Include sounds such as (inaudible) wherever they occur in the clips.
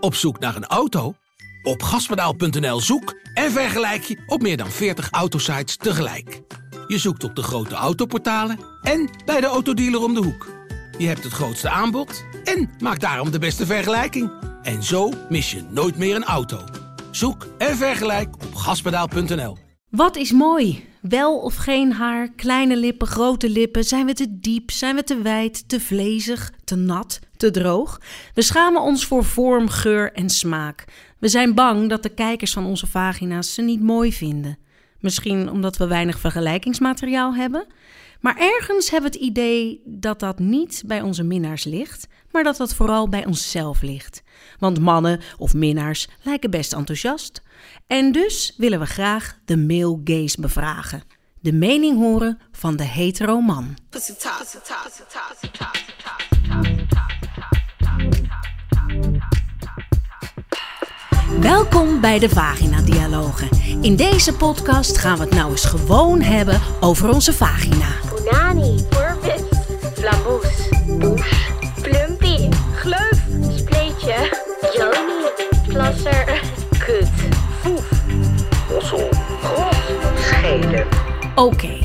Op zoek naar een auto? Op gaspedaal.nl zoek en vergelijk je op meer dan 40 autosites tegelijk. Je zoekt op de grote autoportalen en bij de autodealer om de hoek. Je hebt het grootste aanbod en maakt daarom de beste vergelijking. En zo mis je nooit meer een auto. Zoek en vergelijk op gaspedaal.nl. Wat is mooi? Wel of geen haar, kleine lippen, grote lippen. Zijn we te diep? Zijn we te wijd, te vlezig, te nat, te droog? We schamen ons voor vorm, geur en smaak. We zijn bang dat de kijkers van onze vagina's ze niet mooi vinden. Misschien omdat we weinig vergelijkingsmateriaal hebben. Maar ergens hebben we het idee dat dat niet bij onze minnaars ligt, maar dat dat vooral bij onszelf ligt. Want mannen of minnaars lijken best enthousiast. En dus willen we graag de male gaze bevragen. De mening horen van de hetero man. Welkom bij de Vagina Dialogen. In deze podcast gaan we het nou eens gewoon hebben over onze vagina. Punani, Purpose, Flamboes, Douche, Plumpy, Gleuf, Spleetje, Joni, Plasser, Kut, Foef, Hossel, Gros, Schelen. Oké,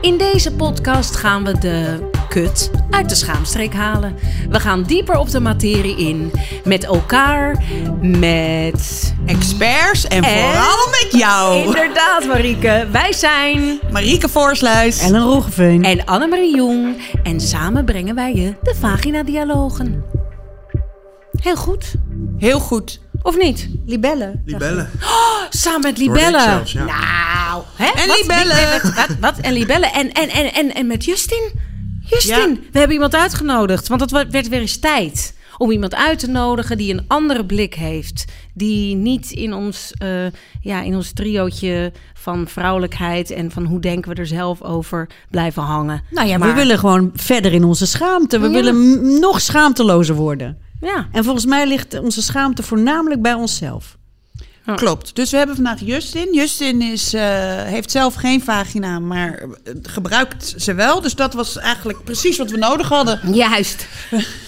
in deze podcast gaan we de kut uit de schaamstreek halen. We gaan dieper op de materie in. Met elkaar, met... experts en, En- vooral met jou. Inderdaad, Marieke. Wij zijn... Marieke Voorsluis. Ellen Roggeveen. En Annemarie Jong. En samen brengen wij je de Vagina-dialogen. Heel goed. Heel goed. Of niet? Libellen. Libellen. Samen met Hoorde ik Libelle. zelfs, ja. Nou, hè? En Wat? Libelle. Nee, Wat, wat, wat? En Libelle. En, en, en, en, en met Justin. Justin, Ja. we hebben iemand uitgenodigd. Want het werd weer eens tijd om iemand uit te nodigen die een andere blik heeft. Die niet in ons, eh, ja, in ons triootje van vrouwelijkheid en van hoe denken we er zelf over blijven hangen. Nou ja, we Maar- willen gewoon verder in onze schaamte. We Ja. willen nog schaamtelozer worden. Ja, En volgens mij ligt onze schaamte voornamelijk bij onszelf. Klopt. Dus we hebben vandaag Justin. Justin is, eh, heeft zelf geen vagina, maar eh, gebruikt ze wel. Dus dat was eigenlijk precies wat we nodig hadden. juist.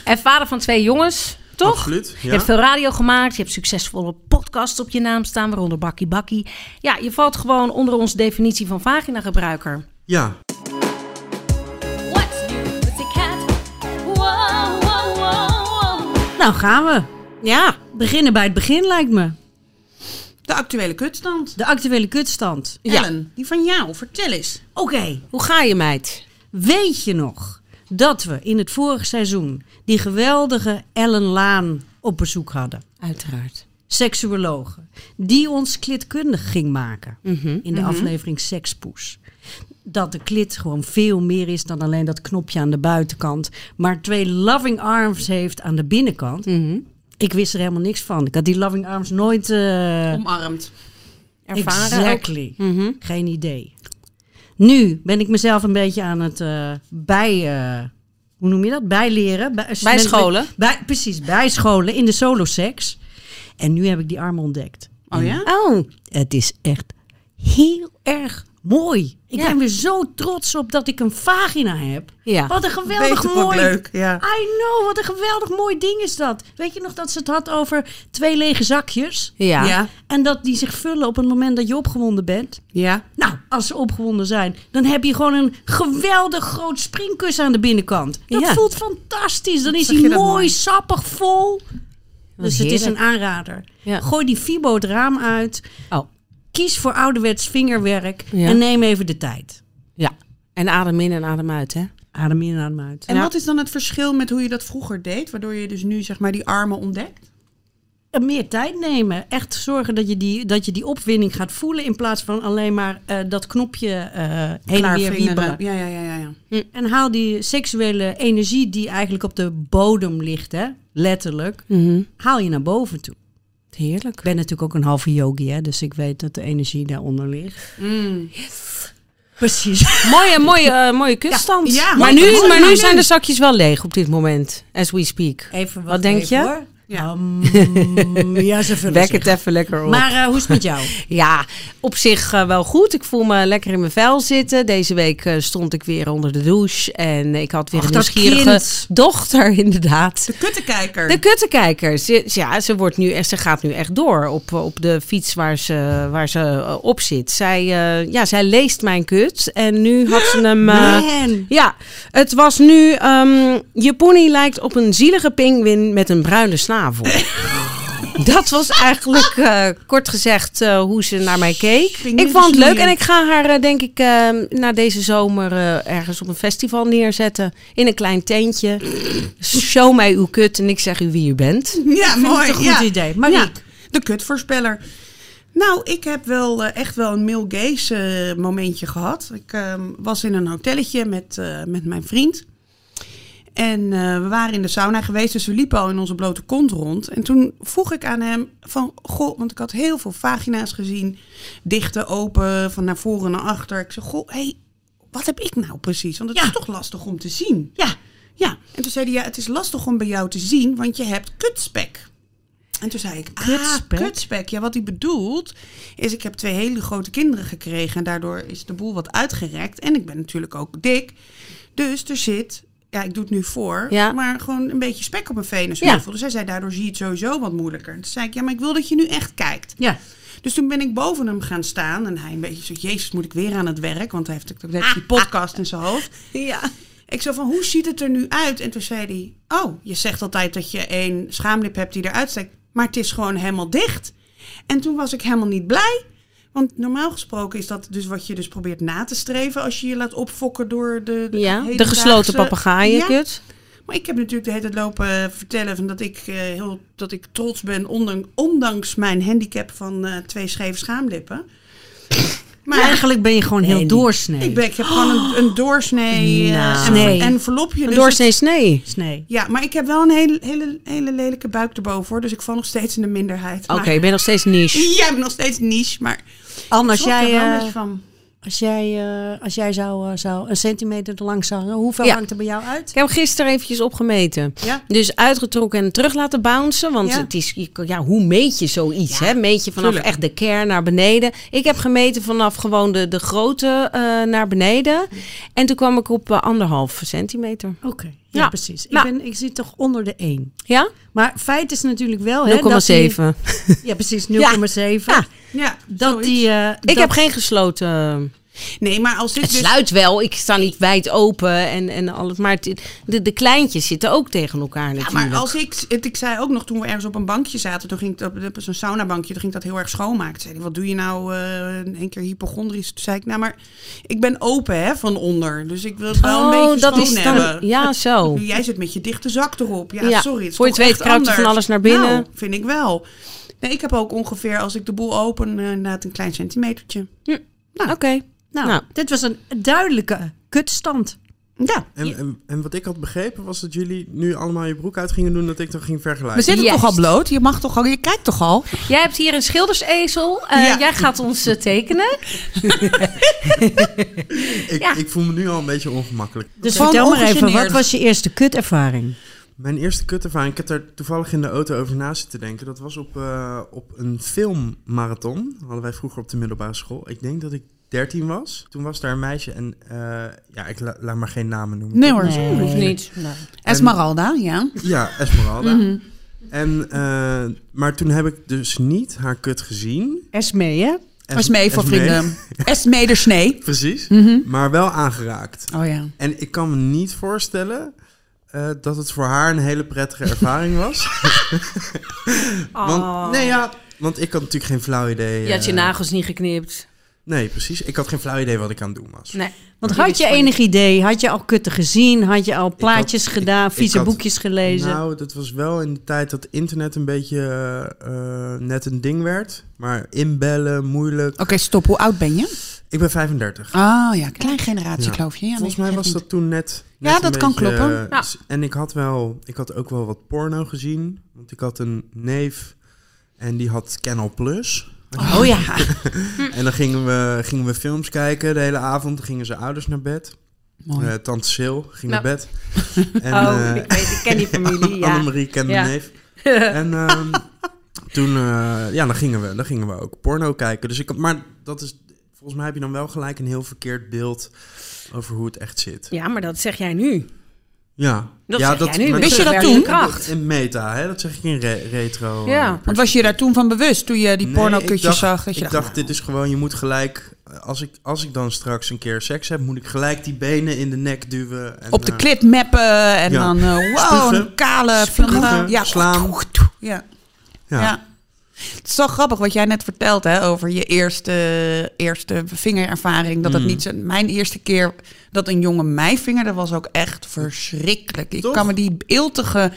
En vader van twee jongens, toch? Absoluut, Je ja. hebt veel radio gemaakt, je hebt succesvolle podcasts op je naam staan, waaronder Bakkie Bakkie. Ja, je valt gewoon onder onze definitie van vagina-gebruiker. Ja, whoa, whoa, whoa. Nou gaan we. Ja, Beginnen bij het begin lijkt me. De actuele kutstand. De actuele kutstand. Ellen, die van jou. Vertel eens. Oké, hoe ga je, meid? weet je nog dat we in het vorige seizoen die geweldige Ellen Laan op bezoek hadden? Uiteraard. seksuologe, die ons klitkundig ging maken in de aflevering Sekspoes. Dat de klit gewoon veel meer is dan alleen dat knopje aan de buitenkant, maar twee loving arms heeft aan de binnenkant. Ik wist er helemaal niks van. Ik had die loving arms nooit. eh Omarmd. Ervaren ook. exactly. Geen idee. Nu ben ik mezelf een beetje aan het eh, bij. eh, hoe noem je dat? Bijleren. Bij. Bij, precies, bijscholen in de soloseks. En nu heb ik die armen ontdekt. Oh ja? Oh, Het is echt heel erg mooi. Ik Ja. ben weer zo trots op dat ik een vagina heb. Ja. Wat een geweldig mooi. leuk, ja. I know, wat een geweldig mooi ding is dat. Weet je nog dat ze het had over twee lege zakjes? ja. Ja. En dat die zich vullen op het moment dat je opgewonden bent. Ja. Nou, als ze opgewonden zijn, dan heb je gewoon een geweldig groot springkussen aan de binnenkant. Dat Ja. voelt fantastisch. Dan is hij mooi, mooi. sappig, vol. Dus het is een aanrader. Ja. Gooi die Fibo het raam uit. Oh, Kies voor ouderwets vingerwerk Ja. en neem even de tijd. ja. En adem in en adem uit, hè? Adem in en adem uit. En wat is dan het verschil met hoe je dat vroeger deed? Waardoor je dus nu zeg maar die armen ontdekt? En meer tijd nemen. Echt zorgen dat je die, dat je die opwinding gaat voelen. In plaats van alleen maar eh, dat knopje eh heen en weer wiebelen. Ja, ja, ja, ja. ja. En haal die seksuele energie die eigenlijk op de bodem ligt, hè, letterlijk, haal je naar boven toe. Heerlijk. Ik ben natuurlijk ook een halve yogi, hè, dus ik weet dat de energie daaronder ligt. Precies. (laughs) Mooie, mooie, eh, mooie kuststand. Ja, ja, maar mooi, nu, mooi, maar nu zijn de zakjes wel leeg op dit moment, as we speak. Even Wat denk even, je? Hoor. Ja. Um, (laughs) ja, ze vullen Wek het even lekker op. Maar eh, hoe is het met jou? (laughs) Ja, op zich eh, wel goed. Ik voel me lekker in mijn vel zitten. Deze week eh, stond ik weer onder de douche. En ik had weer Och, een nieuwsgierige kind. dochter, (laughs) inderdaad. De kuttenkijker. De kuttenkijker. Ze, ja, ze, wordt nu, echt- ze gaat nu echt door op, op de fiets waar ze, waar ze op zit. Zij, ja, zij leest mijn kut. En nu had ze hem... Man. ja, het was nu... ehm, je pony lijkt op een zielige pinguïn met een bruine (laughs) Dat was eigenlijk eh, kort gezegd eh, hoe ze naar mij keek. Ging Ik vond het leuk en ik ga haar eh, denk ik eh, na deze zomer eh, ergens op een festival neerzetten. In een klein tentje. Show mij uw kut en ik zeg u wie u bent. Ja, mooi. Het is een goed ja. idee. Mariek, Ja, de kutvoorspeller. Nou, ik heb wel echt wel een Mil Gaze momentje gehad. Ik ehm, was in een hotelletje met, eh, met mijn vriend. En eh, we waren in de sauna geweest, dus we liepen al in onze blote kont rond. En toen vroeg ik aan hem van, goh, want ik had heel veel vagina's gezien. Dichte, open, van naar voren naar achter. Ik zei, goh, hey, wat heb ik nou precies? Want het Ja. is toch lastig om te zien. Ja. Ja, en toen zei hij, ja, het is lastig om bij jou te zien, want je hebt kutspek. En toen zei ik, Kutspek? ah, kutspek. Ja, wat hij bedoelt is, ik heb twee hele grote kinderen gekregen en daardoor is de boel wat uitgerekt. En ik ben natuurlijk ook dik. Dus er zit, ja, ik doe het nu voor, Ja. maar gewoon een beetje spek op mijn Ja. venusheuvel. Dus hij zei, daardoor zie je het sowieso wat moeilijker. En toen zei ik, ja, maar ik wil dat je nu echt kijkt. Ja. Dus toen ben ik boven hem gaan staan en hij een beetje zo, jezus, moet ik weer aan het werk? Want hij heeft net die podcast in zijn hoofd. (laughs) Ja. Ik zo van, hoe ziet het er nu uit? En toen zei hij, oh, je zegt altijd dat je één schaamlip hebt die eruit steekt. Maar het is gewoon helemaal dicht. En toen was ik helemaal niet blij. Want normaal gesproken is dat dus wat je dus probeert na te streven... als je je laat opfokken door de... de Ja, de gesloten papegaaienkut. Maar ik heb natuurlijk de hele tijd lopen vertellen... Van dat, ik, eh, heel, dat ik trots ben, ondanks, ondanks mijn handicap van eh, twee scheve schaamlippen. Maar Eigenlijk ben je gewoon heel Nee, doorsnee. ik, ben, ik heb gewoon een, een doorsnee eh, Nou. en, Nee. envelopje. Een dus doorsnee snee. Snee. Ja, maar ik heb wel een hele, hele, hele lelijke buik erboven hoor. Dus ik val nog steeds in de minderheid. Oké, Maar- je bent nog steeds niche. (laughs) Jij bent nog steeds niche, maar ik schrok jij, beetje van. Als jij, eh, als jij zou, eh, zou een centimeter te lang zou hoeveel Ja. hangt er bij jou uit? Ik heb gisteren eventjes opgemeten. Ja. Dus uitgetrokken en terug laten bouncen. Want Ja. het is, ja, hoe meet je zoiets? hè? Meet je vanaf tuurlijk. echt de kern naar beneden? Ik heb gemeten vanaf gewoon de, de grootte eh, naar beneden. En toen kwam ik op anderhalf centimeter. Oké, ja, Ja. precies. Nou. Ik, ben, ik zit toch onder de 1. Ja? Maar feit is natuurlijk wel... hè, 0,7. dat die- Ja, precies, (laughs) 0,7. Ja. Ja, Dat zoiets. die... eh, Ik dat- heb geen gesloten... Nee, maar als ik Het dus... sluit wel. Ik sta niet wijd open en, en alles. Maar het- de, de kleintjes zitten ook tegen elkaar Ja, natuurlijk. maar als ik, het, ik zei ook nog toen we ergens op een bankje zaten, toen ging ik op, op zo'n saunabankje, toen ging ik dat heel erg schoonmaken. Toen zei hij, wat doe je nou eh in één keer hypochondrisch? Toen zei ik, nou maar ik ben open hè, van onder, dus ik wil het wel een oh, beetje dat is hebben. dan... Ja, zo. (laughs) Jij zit met je dichte zak erop. Ja, Ja, sorry. Het voor je het weet kruipt er van alles naar binnen. Nou, vind ik wel. Nee, ik heb ook ongeveer, als ik de boel open, eh, inderdaad een klein centimetertje. Oké. Nou, Nou. dit was een duidelijke kutstand. Ja. En, en, en wat ik had begrepen was dat jullie nu allemaal je broek uit gingen doen, dat ik dan ging vergelijken. We zitten toch al bloot? Je mag toch al, je kijkt toch al? Jij hebt hier een schildersezel. Eh, Ja. Jij gaat ons eh, tekenen. (laughs) ik, ja. ik voel me nu al een beetje ongemakkelijk. Dus vertel maar even, wat was je eerste kutervaring? Mijn eerste kutervaring, ik heb daar toevallig in de auto over na zitten denken. Dat was op, eh, op een filmmarathon. Hadden wij vroeger op de middelbare school. Ik denk dat ik 13 was. Toen was daar een meisje en eh, ja, ik la- laat maar geen namen noemen. Nee hoor, Nee. hoeft niet. Esmeralda, ja. Ja, Esmeralda. En, eh, maar toen heb ik dus niet haar kut gezien. Esme, hè? Es- Esmee voor Esmee. vrienden. (laughs) Esmee de snee. Precies. Mhm. Maar wel aangeraakt. Oh ja. En ik kan me niet voorstellen eh, dat het voor haar een hele prettige ervaring was. (laughs) want, nee, ja, want ik had natuurlijk geen flauw idee. Je had je nagels niet geknipt. Nee, precies. Ik had geen flauw idee wat ik aan het doen was. Nee. Want had je enig idee? Had je al kutten gezien? Had je al plaatjes ik- gedaan? ik vieze had- boekjes gelezen? Nou, dat was wel in de tijd dat internet een beetje eh, eh, net een ding werd. Maar inbellen, moeilijk. Oké, stop. Hoe oud ben je? Ik ben 35. Ah ja, klein generatie Ja. geloof je. Ja, Volgens mij was dat toen net. Ja, dat een kan beetje, kloppen. eh, Ja. En ik had, wel, ik had ook wel wat porno gezien. Want ik had een neef en die had Canal Plus. Oh ja. (laughs) En dan gingen we, gingen we films kijken de hele avond. Dan gingen zijn ouders naar bed. Mooi. Eh, Tante Sil ging Nou. naar bed. (laughs) En, oh, eh, ik weet, ik ken die (laughs) familie. Ja. Annemarie kende Ja. de neef. en ehm, toen, eh, ja, dan gingen, we, dan gingen we ook porno kijken. Dus ik, maar dat is, volgens mij heb je dan wel gelijk een heel verkeerd beeld over hoe het echt zit. Ja, maar dat zeg jij nu. Ja, Dat ja, jij nu. Wist je dat toen? Kracht. In meta, hè? dat zeg ik in re- retro. Ja, eh, Want was je daar toen van bewust toen je die Nee, porno-kutjes zag? Dat je ik dacht, nou, dit is gewoon, je moet gelijk, als ik, als ik dan straks een keer seks heb, moet ik gelijk die benen in de nek duwen. En, op de eh, klit mappen en ja. dan eh, wow, Spugen. een kale flanellen. Ja, slaan. Ja. Ja. Ja. Het is zo grappig wat jij net vertelt hè, over je eerste, eerste vingerervaring. Dat het Mm. niet zo, mijn eerste keer dat een jongen mij vinger, dat was ook echt verschrikkelijk. Ik Toch? kan me die eeltige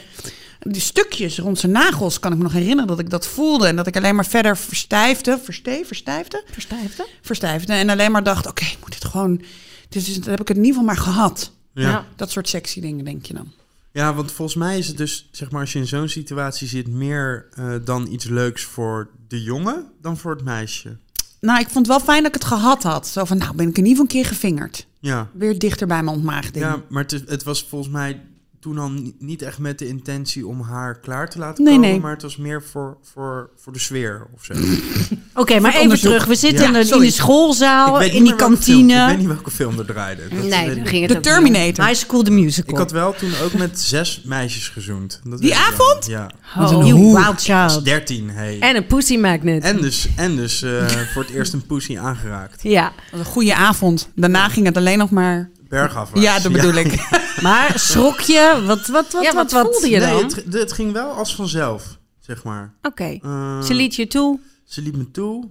die stukjes rond zijn nagels, kan ik me nog herinneren dat ik dat voelde. En dat ik alleen maar verder verstijfde. Verstee, verstijfde? Verstijfde? Verstijfde. En alleen maar dacht, oké, ik moet dit gewoon... Dit is, dat heb ik het in ieder geval maar gehad. Ja. Ja. Dat soort sexy dingen, denk je dan. Ja, want volgens mij is het dus, zeg maar, als je in zo'n situatie zit, meer eh, dan iets leuks voor de jongen dan voor het meisje. Nou, ik vond het wel fijn dat ik het gehad had. Zo van, nou ben ik in ieder geval een keer gevingerd. Ja, Weer dichter bij mijn ontmaagding. ja maar het, het was volgens mij toen al ni- niet echt met de intentie om haar klaar te laten Nee, komen, nee. maar het was meer voor, voor, voor de sfeer of zo. (laughs) Oké, maar even onderzoek. terug. We zitten Ja, in, de, in sorry. de schoolzaal, in die film- ik weet kantine. niet welke film er draaide. Dat Nee, dan ging het De Terminator. High School the Musical. Ik had wel toen ook met zes meisjes gezoend. Dat Die avond? Ja. You Oh. wild Dat is child. 13, hey. En een pussy magnet. En dus, en dus eh, voor het eerst een pussy aangeraakt. Ja. Dat was een goede avond. Daarna ging het alleen nog maar... Bergafwaarts. Ja, dat bedoel ik. (laughs) Maar schrok je? Wat, wat, wat, Ja, wat wat, voelde je Nee, dan? het, het ging wel als vanzelf, zeg maar. Oké. Eh, Ze liet je toe. ze liet me toe.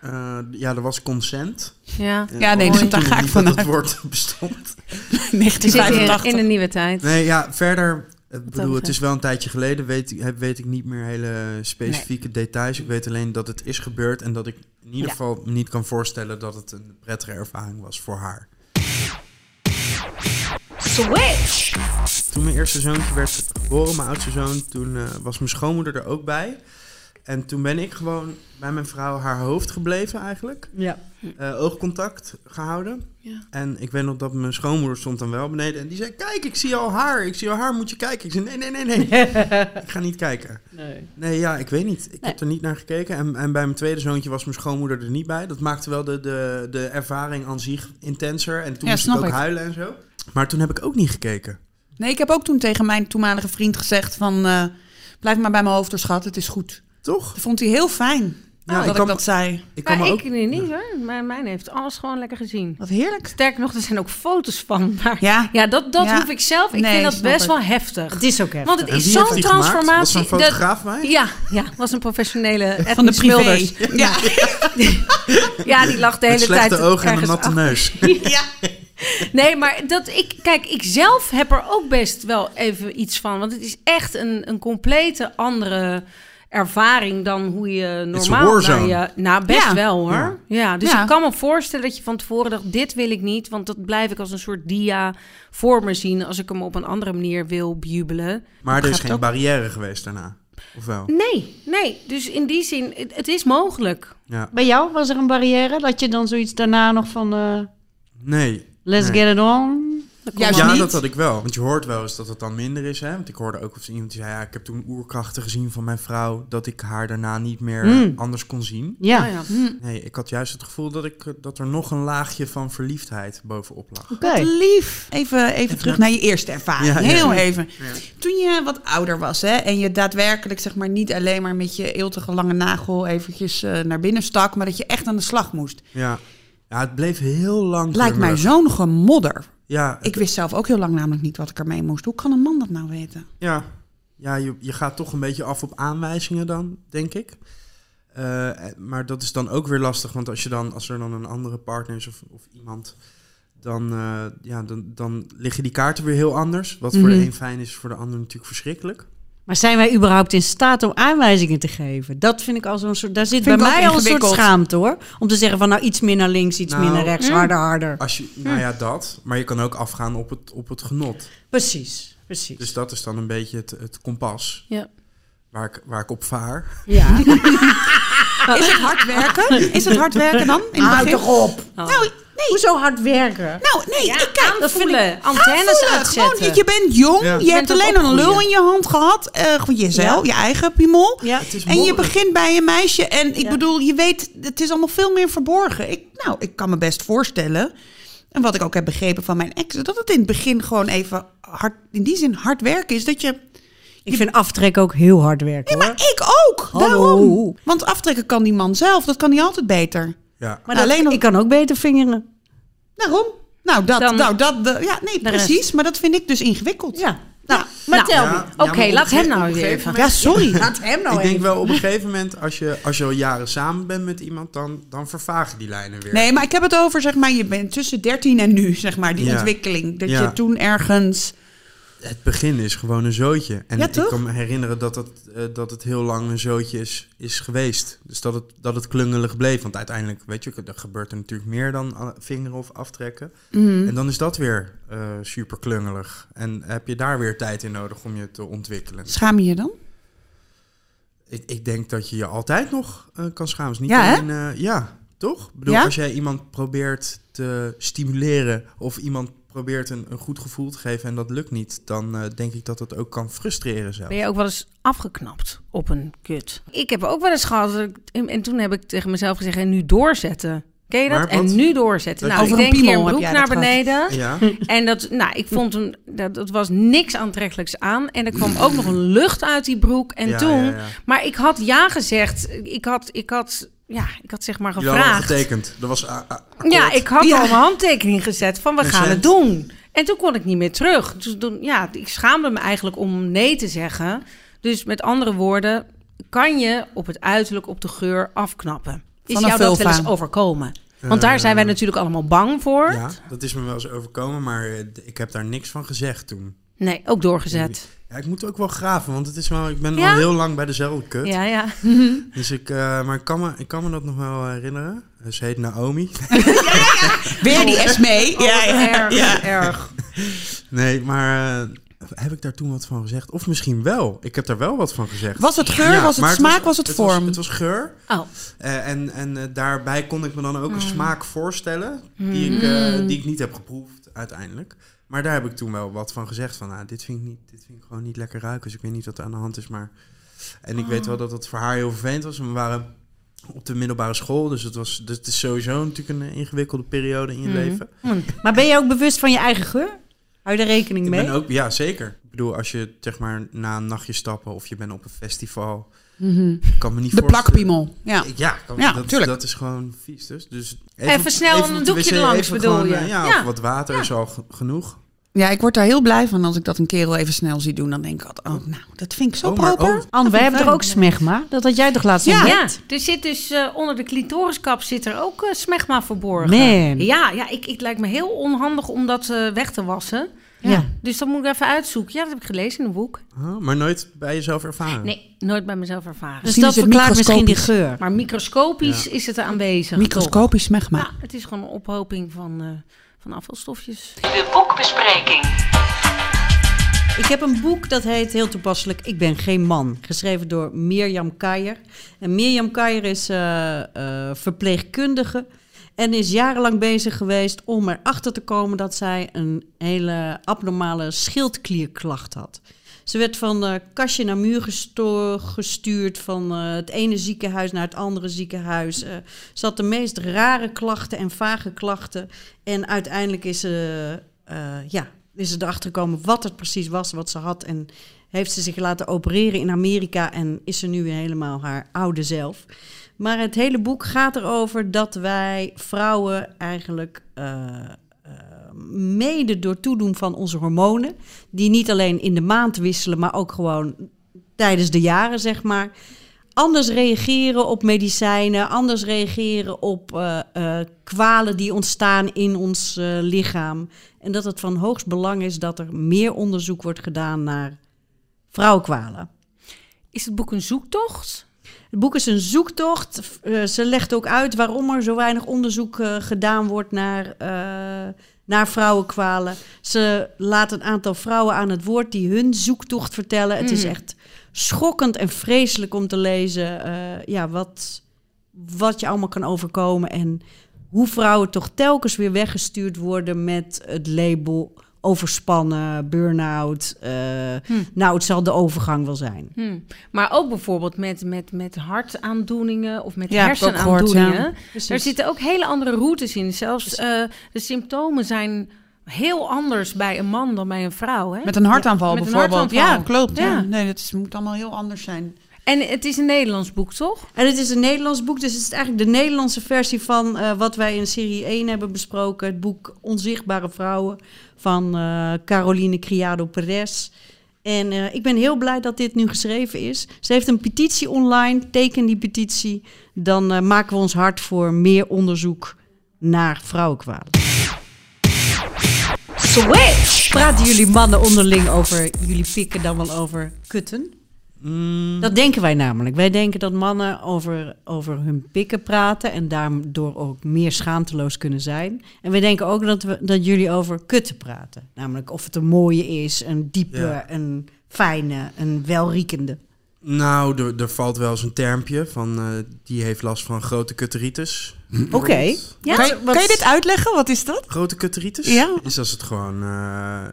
Eh, ja, er was consent. Ja. Ja, nee, wist daar ga ik dat vanuit. het woord (laughs) bestond. (laughs) We zitten in, 1985. in een nieuwe tijd. Nee, ja, verder... Ik bedoel, het is wel een tijdje geleden. Weet, weet ik niet meer hele specifieke details. Ik weet alleen dat het is gebeurd. En dat ik in ieder Ja. geval me niet kan voorstellen dat het een prettige ervaring was voor haar. Switch! Toen mijn eerste zoontje werd geboren, mijn oudste zoon, toen eh, was mijn schoonmoeder er ook bij. En toen ben ik gewoon bij mijn vrouw haar hoofd gebleven eigenlijk. Ja. Eh, oogcontact gehouden. Ja. En ik weet nog dat mijn schoonmoeder stond dan wel beneden. En die zei, kijk, ik zie al haar. Ik zie al haar, moet je kijken. Ik zei, nee, nee, nee, nee. (laughs) ik ga niet kijken. Nee. Nee, ja, ik weet niet. Ik Nee. heb er niet naar gekeken. En, en bij mijn tweede zoontje was mijn schoonmoeder er niet bij. Dat maakte wel de, de, de ervaring aan zich intenser. En toen Ja, moest ik ook ik. huilen en zo. Maar toen heb ik ook niet gekeken. Nee, ik heb ook toen tegen mijn toenmalige vriend gezegd van... eh, blijf maar bij mijn hoofd, schat. Het is goed. Toch? Dat vond hij heel fijn Ja, dat ik ik, kan- dat zei. Ik kan Maar me ik ook... niet hoor. Mijn, mijn heeft alles gewoon lekker gezien. Wat heerlijk. Sterker nog, er zijn ook foto's van. Maar Ja. ja, dat, dat Ja. hoef ik zelf. Ik Nee, vind dat best ik. wel heftig. Het is ook echt. Want het is zo'n transformatie. Was een dat- fotograaf bij? Ja, ja, was een professionele Van de privé. Ja. (laughs) Ja, die lag de hele tijd slechte ogen en een natte achter. neus. (laughs) ja. Nee, maar dat ik, kijk, ik zelf heb er ook best wel even iets van. Want het is echt een, een complete andere ervaring dan hoe je normaal naar je... Nou, best Ja. wel hoor. Ja, dus Ja. ik kan me voorstellen dat je van tevoren dacht... dit wil ik niet, want dat blijf ik als een soort dia voor me zien... als ik hem op een andere manier wil bejubelen. Maar er is geen ook. barrière geweest daarna. Of wel? Nee, nee. Dus in die zin, het, het is mogelijk. Ja. Bij jou was er een barrière dat je dan zoiets daarna nog van eh, Nee. Let's Nee. get it on? Juist ja, niet. dat had ik wel. Want je hoort wel eens dat het dan minder is. Hè? Want ik hoorde ook of iemand die zei... Ja, ik heb toen oerkrachten gezien van mijn vrouw... dat ik haar daarna niet meer Mm. anders kon zien. Ja. Nou ja. Nee, ik had juist het gevoel dat, ik, dat er nog een laagje van verliefdheid bovenop lag. Oké. Lief. Even, even terug naar je eerste ervaring. Ja, ja. Heel even. Ja. Toen je wat ouder was hè, en je daadwerkelijk zeg maar, niet alleen maar met je eeltige lange nagel eventjes eh, naar binnen stak, maar dat je echt aan de slag moest. Ja. Ja, het bleef heel lang. Lijkt mij zo'n gemodder. Ja, Ik wist zelf ook heel lang namelijk niet wat ik ermee moest. Hoe kan een man dat nou weten? Ja, ja je, je gaat toch een beetje af op aanwijzingen dan, denk ik. Eh, maar dat is dan ook weer lastig, want als, je dan, als er dan een andere partner is of, of iemand, dan, eh, ja, dan, dan liggen die kaarten weer heel anders. Wat voor de Mhm. een fijn is voor de ander natuurlijk verschrikkelijk. Maar zijn wij überhaupt in staat om aanwijzingen te geven? Dat vind ik al zo'n soort. Daar zit Vind bij mij al een soort schaamte hoor. Om te zeggen van nou iets meer naar links, iets Nou, meer naar rechts, harder, harder. Als je, nou ja, dat. Maar je kan ook afgaan op het, op het genot. Precies, precies. Dus dat is dan een beetje het, het kompas Ja. waar ik, waar ik op vaar. ja. (laughs) Is het hard werken? Is het hard werken dan? In Houd toch op. Nou, Hoezo hard werken? Nou, nee, ik kijk. aanvoelen, antennes Aanvoelen. uitzetten. Gewoon, je bent jong, Ja. je, Je hebt alleen een lul in je hand gehad. eh gewoon jezelf, Ja. je eigen piemel. Ja. Het is En je begint bij een meisje en ik Ja. bedoel, je weet, het is allemaal veel meer verborgen. Ik, nou, ik kan me best voorstellen, en wat ik ook heb begrepen van mijn ex, dat het in het begin gewoon even hard, in die zin hard werken is. Dat je, Ik vind aftrekken ook heel hard werken nee, hoor. maar ik ook, Hallo. daarom. Want aftrekken kan die man zelf, dat kan hij altijd beter. Ja. Maar Alleen ik kan ook beter vingeren. Daarom. Nou, dat, Dan- nou, dat, de- ja, nee, De precies, maar dat vind ik dus ingewikkeld. Ja. Nou, maar Nou, tel Ja, me. ja, Oké, laat hem nou weer even. Ja, sorry. (laughs) Laat hem nou ik denk even. wel op een gegeven moment, als je, als je al jaren samen bent met iemand, dan, dan vervagen die lijnen weer. Nee, maar ik heb het over, zeg maar, je bent tussen 13 en nu, zeg maar, die Ja. ontwikkeling. Dat Ja. je toen ergens... Het begin is gewoon een zootje. En Ja, ik kan me herinneren dat het, eh, dat het heel lang een zootje is, is geweest. Dus dat het, dat het klungelig bleef. Want uiteindelijk, weet je, er gebeurt er natuurlijk meer dan a- vingeren of aftrekken. Mhm. En dan is dat weer eh, super klungelig. En heb je daar weer tijd in nodig om je te ontwikkelen. Schaam je je dan? Ik, ik denk dat je je altijd nog eh, kan schamen. Is niet Ja, alleen, eh, ja, toch? Ik bedoel, Ja? als jij iemand probeert te stimuleren of iemand probeert een, een goed gevoel te geven en dat lukt niet, dan eh, denk ik dat dat ook kan frustreren zelf. Ben je ook wel eens afgeknapt op een kut? Ik heb ook wel eens gehad. En en toen heb ik tegen mezelf gezegd: en nu doorzetten. Ken je dat? Maar wat? En nu doorzetten. Dat- Nou, ik Over een denk hier broek naar beneden. Ja, (laughs) En dat, nou, ik vond hem, dat, dat was niks aantrekkelijks aan. En er kwam ook nog een lucht uit die broek. En Ja, toen, ja, ja. maar ik had ja gezegd. Ik had, ik had, ja, ik had zeg maar gevraagd. getekend. Dat was akkoord. Ja, ik had Ja. al mijn handtekening gezet van we gaan het doen. En toen kon ik niet meer terug. Dus toen, ja, ik schaamde me eigenlijk om nee te zeggen. Dus met andere woorden, kan je op het uiterlijk, op de geur afknappen? Is jou dat wel eens overkomen? Want daar zijn wij natuurlijk allemaal bang voor. Eh, Ja, dat is me wel eens overkomen, maar eh, ik heb daar niks van gezegd toen. Nee, ook doorgezet. Ja, ik moet ook wel graven, want het is wel, ik ben Ja? al heel lang bij dezelfde kut. Ja, ja. (laughs) Dus ik, eh, maar ik kan, me, ik kan me dat nog wel herinneren. Ze heet Naomi. (laughs) Weer die Esmee. (laughs) Ja, ja. erg, ja. erg. Nee, maar eh, heb ik daar toen wat van gezegd? Of misschien wel. Ik heb daar wel wat van gezegd. Was het geur, was het smaak, was het vorm? het was geur. Oh, Eh, en en daarbij kon ik me dan ook Mm. een smaak voorstellen. Die, ik, eh, die ik niet heb geproefd uiteindelijk. Maar daar heb ik toen wel wat van gezegd. Van, ah, dit, vind ik niet, dit vind ik gewoon niet lekker ruiken. Dus ik weet niet wat er aan de hand is. Maar... En ik weet wel dat het voor haar heel vervelend was. We waren op de middelbare school. Dus het, was, dus het is sowieso natuurlijk een ingewikkelde periode in je Mm. leven. Maar ben je ook bewust van je eigen geur? Hou je er rekening Ik mee? ben ook, ja, zeker. Ik bedoel, als je zeg maar na een nachtje stappen of je bent op een festival, Mhm. ik kan me niet De plakpiemel. Ja. Ik- Ja, kan- Ja, dat, tuurlijk. dat is gewoon vies dus. dus Even snel een doekje wc, langs, bedoel gewoon, je? eh, Ja, Ja. of wat water is al ge- genoeg. ja, ik word daar heel blij van als ik dat een kerel even snel zie doen. Dan denk ik altijd, oh, nou, dat vind ik zo Oh, proper. oh. Anne, wij hebben fijn. er ook smegma. Dat had jij toch laatst Ja. ontdekt? Ja, er zit dus eh, onder de clitoriskap zit er ook eh, smegma verborgen. Man. Ja, ja ik, het lijkt me heel onhandig om dat eh, weg te wassen. Ja. Dus dat moet ik even uitzoeken. Ja, dat heb ik gelezen in een boek. Oh, maar nooit bij jezelf ervaren. Nee, nooit bij mezelf ervaren. Dus Misschien dat verklaart misschien die geur. Maar microscopisch Ja. is het aanwezig. Microscopisch toch? smegma. Ja, het is gewoon een ophoping van, eh, van afvalstofjes. De boekbespreking. Ik heb een boek dat heet heel toepasselijk Ik ben geen man. Geschreven door Mirjam Keijer. En Mirjam Keijer is eh, eh, verpleegkundige. En is jarenlang bezig geweest om erachter te komen dat zij een hele abnormale schildklierklacht had. Ze werd van eh, kastje naar muur gestuurd, van eh, het ene ziekenhuis naar het andere ziekenhuis. Eh, ze had de meest rare klachten en vage klachten. En uiteindelijk is ze, ja, is ze erachter gekomen wat het precies was wat ze had. En heeft ze zich laten opereren in Amerika en is ze nu helemaal haar oude zelf. Maar het hele boek gaat erover dat wij vrouwen eigenlijk eh, eh, mede door toedoen van onze hormonen, die niet alleen in de maand wisselen, maar ook gewoon tijdens de jaren, zeg maar, anders reageren op medicijnen, anders reageren op eh, kwalen die ontstaan in ons lichaam. En dat het van hoogst belang is dat er meer onderzoek wordt gedaan naar vrouwenkwalen. Is het boek een zoektocht? Het boek is een zoektocht. Eh, ze legt ook uit waarom er zo weinig onderzoek eh, gedaan wordt naar, eh, naar vrouwenkwalen. Ze laat een aantal vrouwen aan het woord die hun zoektocht vertellen. Het is Mhm. echt schokkend en vreselijk om te lezen ja, wat, wat je allemaal kan overkomen. En hoe vrouwen toch telkens weer weggestuurd worden met het label overspannen, burn-out. eh, Nou, het zal de overgang wel zijn. Hm. Maar ook bijvoorbeeld met, met, met hartaandoeningen of met Ja, gehoord, hersenaandoeningen. Precies. Daar zitten ook hele andere routes in. Zelfs eh, de symptomen zijn heel anders bij een man dan bij een vrouw. Hè? Met een hartaanval Met een bijvoorbeeld. hartaanval. Ja, klopt. Ja. Ja. Nee, dat is, moet allemaal heel anders zijn. En het is een Nederlands boek, toch? En het is een Nederlands boek, dus het is eigenlijk de Nederlandse versie van eh, wat wij in serie 1 hebben besproken. Het boek Onzichtbare Vrouwen van eh, Caroline Criado Perez. En eh, ik ben heel blij dat dit nu geschreven is. Ze heeft een petitie online, teken die petitie. Dan maken we ons hard voor meer onderzoek naar vrouwenkwalen. Switch! Praten jullie mannen onderling over jullie pikken dan wel over kutten? Mm, Dat denken wij namelijk. Wij denken dat mannen over, over hun pikken praten en daardoor ook meer schaamteloos kunnen zijn. En wij denken ook dat, we, dat jullie over kutten praten. Namelijk of het een mooie is, een diepe, Ja. een fijne, een welriekende. Nou, er, er valt wel eens een termpje van... eh, die heeft last van grote kutteritis. Oké. Ja, kan, je, wat- kan je dit uitleggen? Wat is dat? Grote kutteritis? Ja. Is als het gewoon... eh,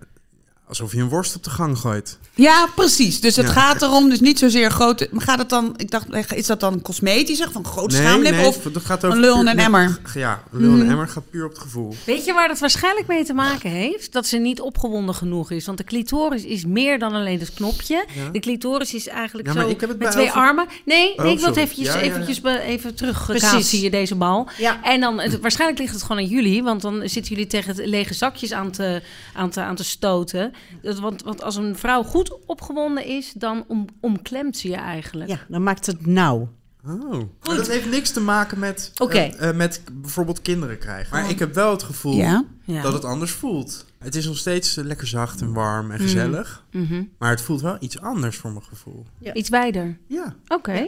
alsof je een worst op de gang gooit. Ja, precies. Dus het Ja. gaat erom, dus niet zozeer grote... Maar gaat het dan, ik dacht, is dat dan cosmetisch, van grote schaamlippen? nee, of dat gaat een lul en een emmer? g- Ja, een lul en een emmer gaat puur op het gevoel. Weet je waar dat waarschijnlijk mee te maken heeft? Dat ze niet opgewonden genoeg is. Want de clitoris is meer dan alleen het knopje. Ja. De clitoris is eigenlijk Ja, zo ik heb het met twee over- armen. Nee, Oh, nee ik wil het eventjes, Ja, ja, ja. eventjes even teruggekaatst Precies. hier, deze bal. Ja. En dan, het, waarschijnlijk ligt het gewoon aan jullie. Want dan zitten jullie tegen het lege zakjes aan te, aan te, aan te stoten. Dat, want, want als een vrouw goed opgewonden is, dan om, omklemt ze je eigenlijk. Ja, dan maakt het nauw. Oh. Maar dat heeft niks te maken met, eh, eh, met bijvoorbeeld kinderen krijgen. Maar ik heb wel het gevoel Ja. Ja. dat het anders voelt. Het is nog steeds lekker zacht en warm en gezellig. Mhm. Maar het voelt wel iets anders voor mijn gevoel. Iets wijder. Ja. Oké.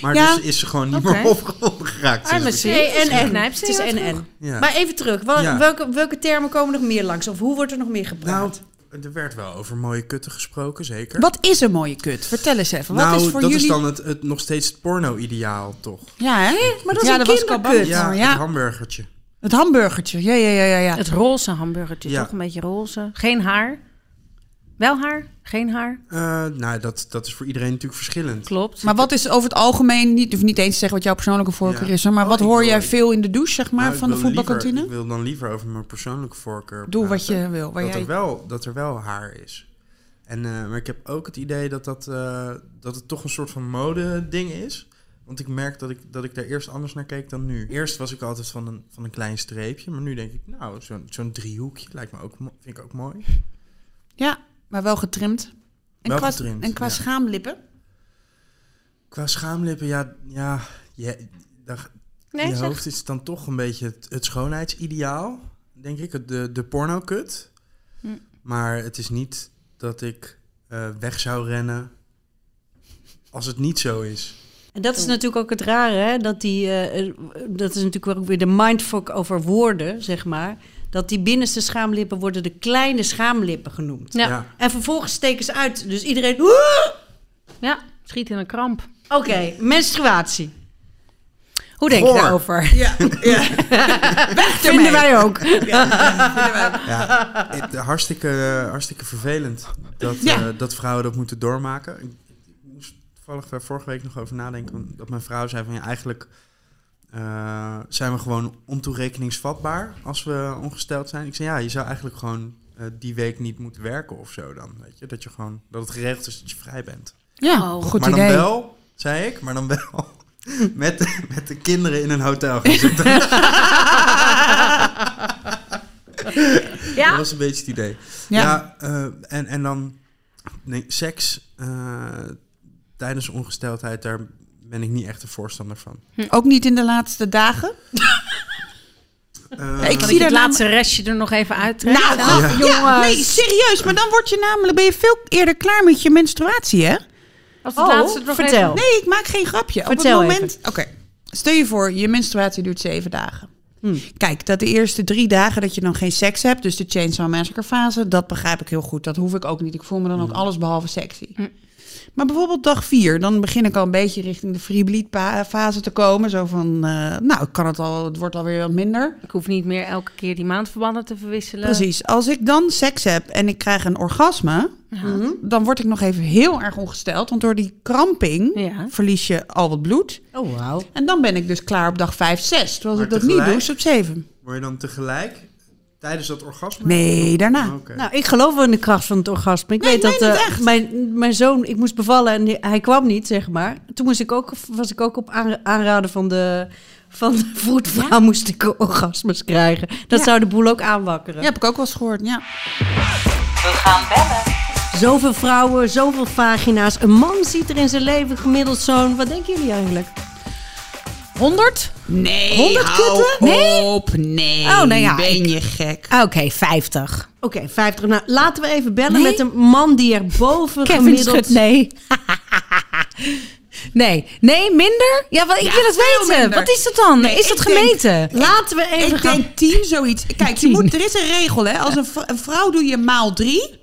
Maar Ja. dus is ze gewoon niet meer opgewonden geraakt. Ah, je, Nee, en en. Het is en en. Ja. Maar even terug. Wel- Ja. welke, welke termen komen nog meer langs? Of hoe wordt er nog meer gepraat? Nou, er werd wel over mooie kutten gesproken, zeker. Wat is een mooie kut? Vertel eens even. Wat nou, is voor dat jullie... is dan het, het nog steeds het porno-ideaal, toch? Ja, hè? maar dat is ja, een kinderkut. Ja, Ja, het hamburgertje. het hamburgertje. Ja, ja, ja, ja. ja. Het roze hamburgertje, Ja. toch? Een beetje roze. Geen haar. Wel haar, geen haar. Eh, nou, dat, dat is voor iedereen natuurlijk verschillend. Klopt. Maar wat is over het algemeen, niet, hoef niet eens te zeggen wat jouw persoonlijke voorkeur Ja. is, maar Oh, wat hoor wil- jij veel in de douche, zeg maar, Nou, van de liever- voetbalkantine? Ik wil dan liever over mijn persoonlijke voorkeur Doe wat je wil. Waar dat, jij... er wel, dat er wel haar is. En, eh, maar ik heb ook het idee dat, dat, eh, dat het toch een soort van mode-ding is. Want ik merk dat ik, dat ik daar eerst anders naar keek dan nu. Eerst was ik altijd van een, van een klein streepje. Maar nu denk ik, nou, zo'n zo'n driehoekje lijkt me ook, vind ik ook mooi. Ja, maar wel getrimd. En Wel qua, getrimd, en qua ja. schaamlippen? Qua schaamlippen, ja, ja je, daar- Nee, je hoofd is dan toch een beetje het, het schoonheidsideaal, denk ik. het- De, de porno-kut. Hm. Maar het is niet dat ik eh, weg zou rennen als het niet zo is. En dat is natuurlijk ook het rare, hè? Dat, die, eh, eh, dat is natuurlijk ook weer de mindfuck over woorden, zeg maar. Dat die binnenste schaamlippen worden de kleine schaamlippen genoemd. Ja. Ja. En vervolgens steken ze uit. Dus iedereen... Ja, schiet in een kramp. Oké, menstruatie. Hoe denk je daarover? (laughs) Ja, (laughs) ja. Vinden wij ook. Ja, het, hartstikke, hartstikke vervelend dat, Ja. eh, dat vrouwen dat moeten doormaken. Ik, ik moest toevallig daar vorige week nog over nadenken. Dat mijn vrouw zei van ja, eigenlijk eh, zijn we gewoon ontoerekeningsvatbaar als we ongesteld zijn. Ik zei ja, je zou eigenlijk gewoon eh, die week niet moeten werken of zo dan. Weet je? Dat, je gewoon, dat het geregeld is dat je vrij bent. Ja, Oh. goed maar idee. dan wel, zei ik, maar dan wel (laughs) met, de- met de kinderen in een hotel gaan zitten. (laughs) Dat Ja, was een beetje het idee. Ja. Ja, eh, en, en dan nee, seks eh, tijdens ongesteldheid, daar ben ik niet echt een voorstander van. Ook niet in de laatste dagen? (laughs) Eh, Ja, ik zie ik het laatste restje er nog even uittrekken? Nou, Dan? ja, ja, nee, serieus. Maar dan word je namelijk, ben je veel eerder klaar met je menstruatie, hè? Als het Oh, laatste er nog vertel. even- Nee, ik maak geen grapje. Vertel Op het moment. Oké. Stel je voor, je menstruatie duurt zeven dagen. Hm. Kijk, dat de eerste drie dagen dat je dan geen seks hebt, dus de Chainsaw Massacre fase, dat begrijp ik heel goed. Dat hoef ik ook niet. Ik voel me dan ook alles behalve sexy. Hm. Maar bijvoorbeeld dag vier, dan begin ik al een beetje richting de freebleed-fase te komen. Zo van, eh, nou, ik kan het al, het wordt alweer wat minder. Ik hoef niet meer elke keer die maandverbanden te verwisselen. Precies. Als ik dan seks heb en ik krijg een orgasme, Ja. dan word ik nog even heel erg ongesteld. Want door die kramping Ja. verlies je al wat bloed. Oh, wauw. En dan ben ik dus klaar op dag 5, 6. Terwijl Maar ik dat niet doe, is op 7. Word je dan tegelijk tijdens dat orgasme? Nee, daarna. Oké. Nou, ik geloof wel in de kracht van het orgasme. Ik Nee, weet dat eh, echt. mijn, mijn zoon, ik moest bevallen en hij kwam niet, zeg maar. Toen moest ik ook, was ik ook op aan- aanraden van de, van de (laughs) vroedvrouw, moest ik orgasmes krijgen. Dat Ja. zou de boel ook aanwakkeren. Ja, heb ik ook wel eens gehoord, ja. Zoveel vrouwen, zoveel vagina's. Een man ziet er in zijn leven gemiddeld zo'n, wat denken jullie eigenlijk? 100? Nee, 100 hou kutten? Nee? op. Nee, Oh, nou ja, ben ik- je gek. Oké, 50. Oké, 50. Nou, laten we even bellen Nee? met een man die er boven Kevin gemiddeld... schudt nee. (laughs) nee. Nee, minder? Ja, wat, ik Ja, wil het weten. minder. Wat is dat dan? Nee, is dat denk- gemeten? Laten we even Ik gaan... denk 10 zoiets. Kijk, je Tien. moet, er is een regel, hè. Als een vrouw doe je maal 3.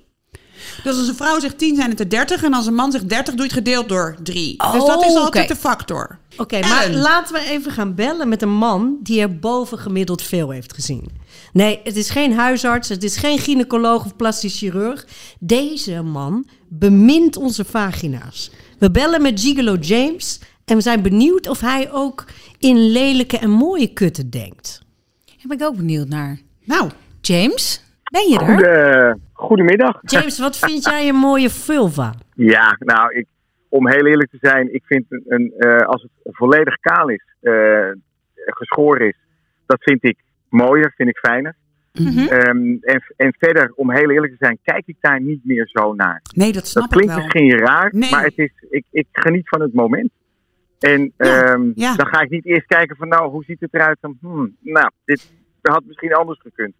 Dus als een vrouw zegt 10 zijn het er 30. En als een man zegt 30 doe je het gedeeld door 3. dus Oh, dat is oké. altijd de factor. Oké, maar laten we even gaan bellen met een man die er boven gemiddeld veel heeft gezien. Nee, het is geen huisarts, het is geen gynaecoloog of plastisch chirurg. Deze man bemint onze vagina's. We bellen met Gigolo James en we zijn benieuwd of hij ook in lelijke en mooie kutten denkt. Daar ben ik ook benieuwd naar. Nou, James, ben je er? Goede, goedemiddag. James, wat vind jij een mooie vulva? Ja, nou, ik, om heel eerlijk te zijn, ik vind een, een, eh, als het volledig kaal is, eh, geschoren is, dat vind ik mooier, vind ik fijner. Mhm. Ehm, en, en verder, om heel eerlijk te zijn, kijk ik daar niet meer zo naar. nee, dat snap dat klinkt ik wel. misschien raar, Nee. maar het is, ik, ik geniet van het moment. En Ja, ehm, ja. dan ga ik niet eerst kijken van, nou, hoe ziet het eruit? Dan, hmm, nou, dit had misschien anders gekund.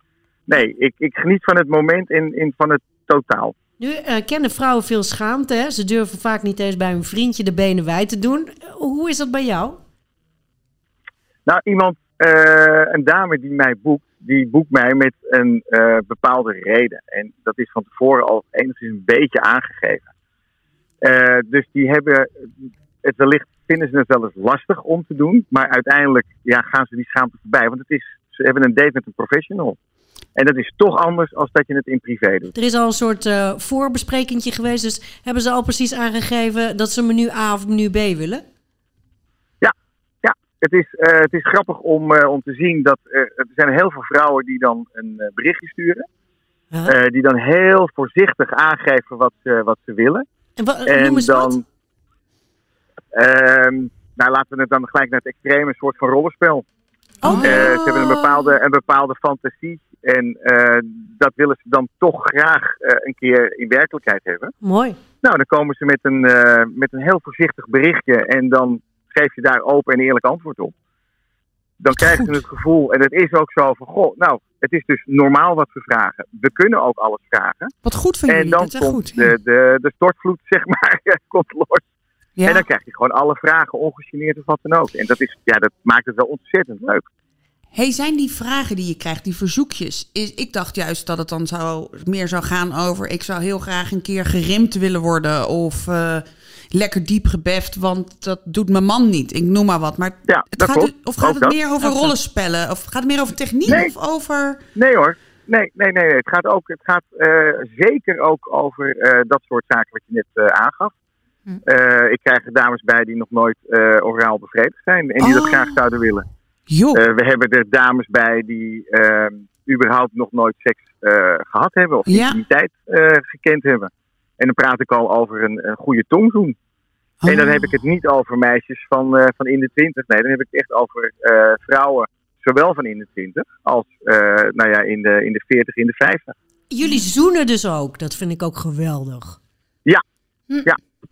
Nee, ik, ik geniet van het moment en, en van het totaal. Nu eh, kennen vrouwen veel schaamte. Hè? Ze durven vaak niet eens bij hun vriendje de benen wijd te doen. Hoe is dat bij jou? Nou, iemand, eh, een dame die mij boekt, die boekt mij met een eh, bepaalde reden. En dat is van tevoren al enigszins een beetje aangegeven. Eh, dus die hebben, het wellicht vinden ze het wel eens lastig om te doen, maar uiteindelijk ja, gaan ze die schaamte voorbij. Want het is, ze hebben een date met een professional. En dat is toch anders als dat je het in privé doet. Er is al een soort voorbesprekingje geweest. Dus hebben ze al precies aangegeven dat ze menu A of menu B willen? Het is, eh, het is grappig om, eh, om te zien dat er zijn heel veel vrouwen die dan een berichtje sturen. Huh? die dan heel voorzichtig aangeven wat ze, wat ze willen. en wa- noem En eens dan, ehm, nou laten we het dan gelijk naar het extreme, soort van rollenspel. Oh. Eh, ze hebben een bepaalde, een bepaalde fantasie en eh, dat willen ze dan toch graag eh, een keer in werkelijkheid hebben. Mooi. Nou, dan komen ze met een, met een heel voorzichtig berichtje en dan geef je daar open en eerlijk antwoord op. Dan krijgen ze het gevoel, en het is ook zo van, goh, nou, het is dus normaal wat we vragen. We kunnen ook alles vragen. Wat goed van En jullie, dan dat is echt komt goed. de, de, de stortvloed, (laughs) zeg maar, (laughs) komt los. Ja. En dan krijg je gewoon alle vragen, ongegeneerd of wat dan ook. En dat, is, ja, dat maakt het wel ontzettend leuk. Hey, zijn die vragen die je krijgt, die verzoekjes, is, ik dacht juist dat het dan zou, meer zou gaan over... ik zou heel graag een keer gerimd willen worden of eh, lekker diep gebeft, want dat doet mijn man niet. Ik noem maar wat. Maar Ja, het gaat. Of gaat Ook het dat. meer over rollenspellen? Of gaat het meer over techniek Nee. of over... Nee hoor, nee, nee, nee. nee. Het gaat, ook, het gaat eh, zeker ook over eh, dat soort zaken wat je net eh, aangaf. Hm. Eh, ik krijg er dames bij die nog nooit eh, oraal bevredigd zijn en die dat Oh. graag zouden willen. Eh, we hebben er dames bij die eh, überhaupt nog nooit seks eh, gehad hebben of Ja. intimiteit gekend hebben. En dan praat ik al over een, een goede tongzoen. En dan Oh. heb ik het niet over meisjes van, van in de twintig. Nee, dan heb ik het echt over vrouwen, zowel van in de twintig als nou ja, in de, in de 40, in de 50. Jullie zoenen dus ook. Dat vind ik ook geweldig.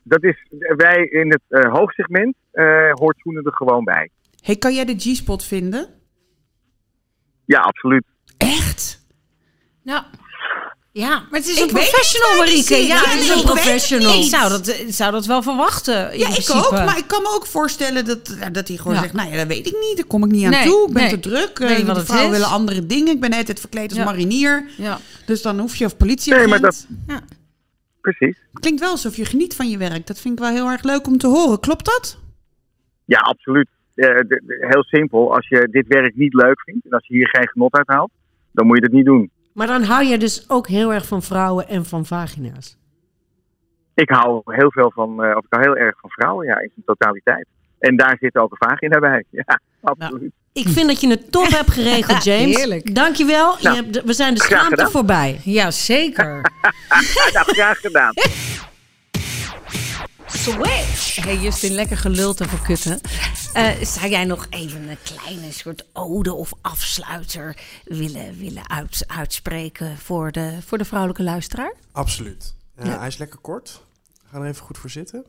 Dat is, wij in het eh, hoogsegment eh, hoort zoenen er gewoon bij. Hey, kan jij de G-spot vinden? Ja, absoluut. Echt? Nou, ja, maar het is Ik een professional, Marieke. Ja, Ja, het nee, is ik een professional. Ik zou dat, ik zou dat wel verwachten. in Ja, ik principe. ook. Maar ik kan me ook voorstellen dat, ja, dat hij gewoon Ja. zegt... nou ja, dat weet ik niet. Daar kom ik niet aan Nee, toe. Ik ben nee. te druk. Weet niet Eh, wat de het vrouwen willen andere dingen. Ik ben net het verkleed als Ja. marinier. Ja. Dus dan hoef je of politie. Nee, maar dat- precies. Klinkt wel alsof je geniet van je werk. Dat vind ik wel heel erg leuk om te horen. Klopt dat? Ja, absoluut. Eh, de- de- heel simpel. Als je dit werk niet leuk vindt en als je hier geen genot uit haalt, dan moet je het niet doen. Maar dan hou je dus ook heel erg van vrouwen en van vagina's. Ik hou heel veel van, eh, of ik hou heel erg van vrouwen, ja, in zijn totaliteit. En daar zit ook een vagina bij. (laughs) Ja, absoluut. Ik vind dat je het top (laughs) hebt geregeld, James. Heerlijk. Dankjewel. Je Nou, hebt, we zijn de schaamte voorbij. Ja, zeker. (laughs) nou, graag gedaan. (laughs) Switch! Hey Justin, lekker geluld over kutten. Eh, zou jij nog even een kleine soort ode of afsluiter willen, willen uit, uitspreken voor de, voor de vrouwelijke luisteraar? Absoluut. Eh, Ja. Hij is lekker kort. Ga er even goed voor zitten.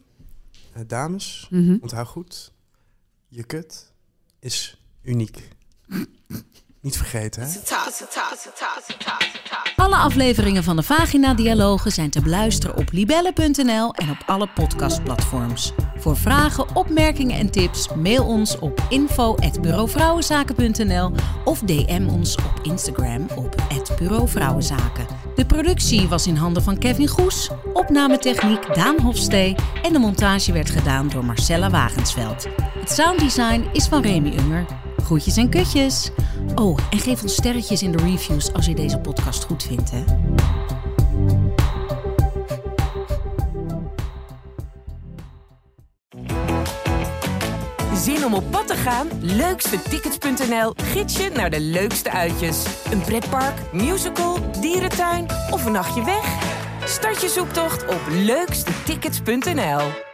Eh, dames, Mhm. onthoud goed. Je kut is uniek. Niet vergeten, hè? Alle afleveringen van de Vagina Dialogen zijn te beluisteren op libelle.nl en op alle podcastplatforms. Voor vragen, opmerkingen en tips mail ons op info@bureauvrouwenzaken.nl of DM ons op Instagram op @bureauvrouwenzaken. De productie was in handen van Kevin Goes, opnametechniek Daan Hofstee en de montage werd gedaan door Marcella Wagensveld. Het sounddesign is van Remy Unger. Groetjes en kutjes. Oh, en geef ons sterretjes in de reviews als je deze podcast goed vindt, hè? Zin om op pad te gaan? Leukstetickets.nl gids je naar de leukste uitjes. Een pretpark, musical, dierentuin of een nachtje weg? Start je zoektocht op leukstetickets.nl.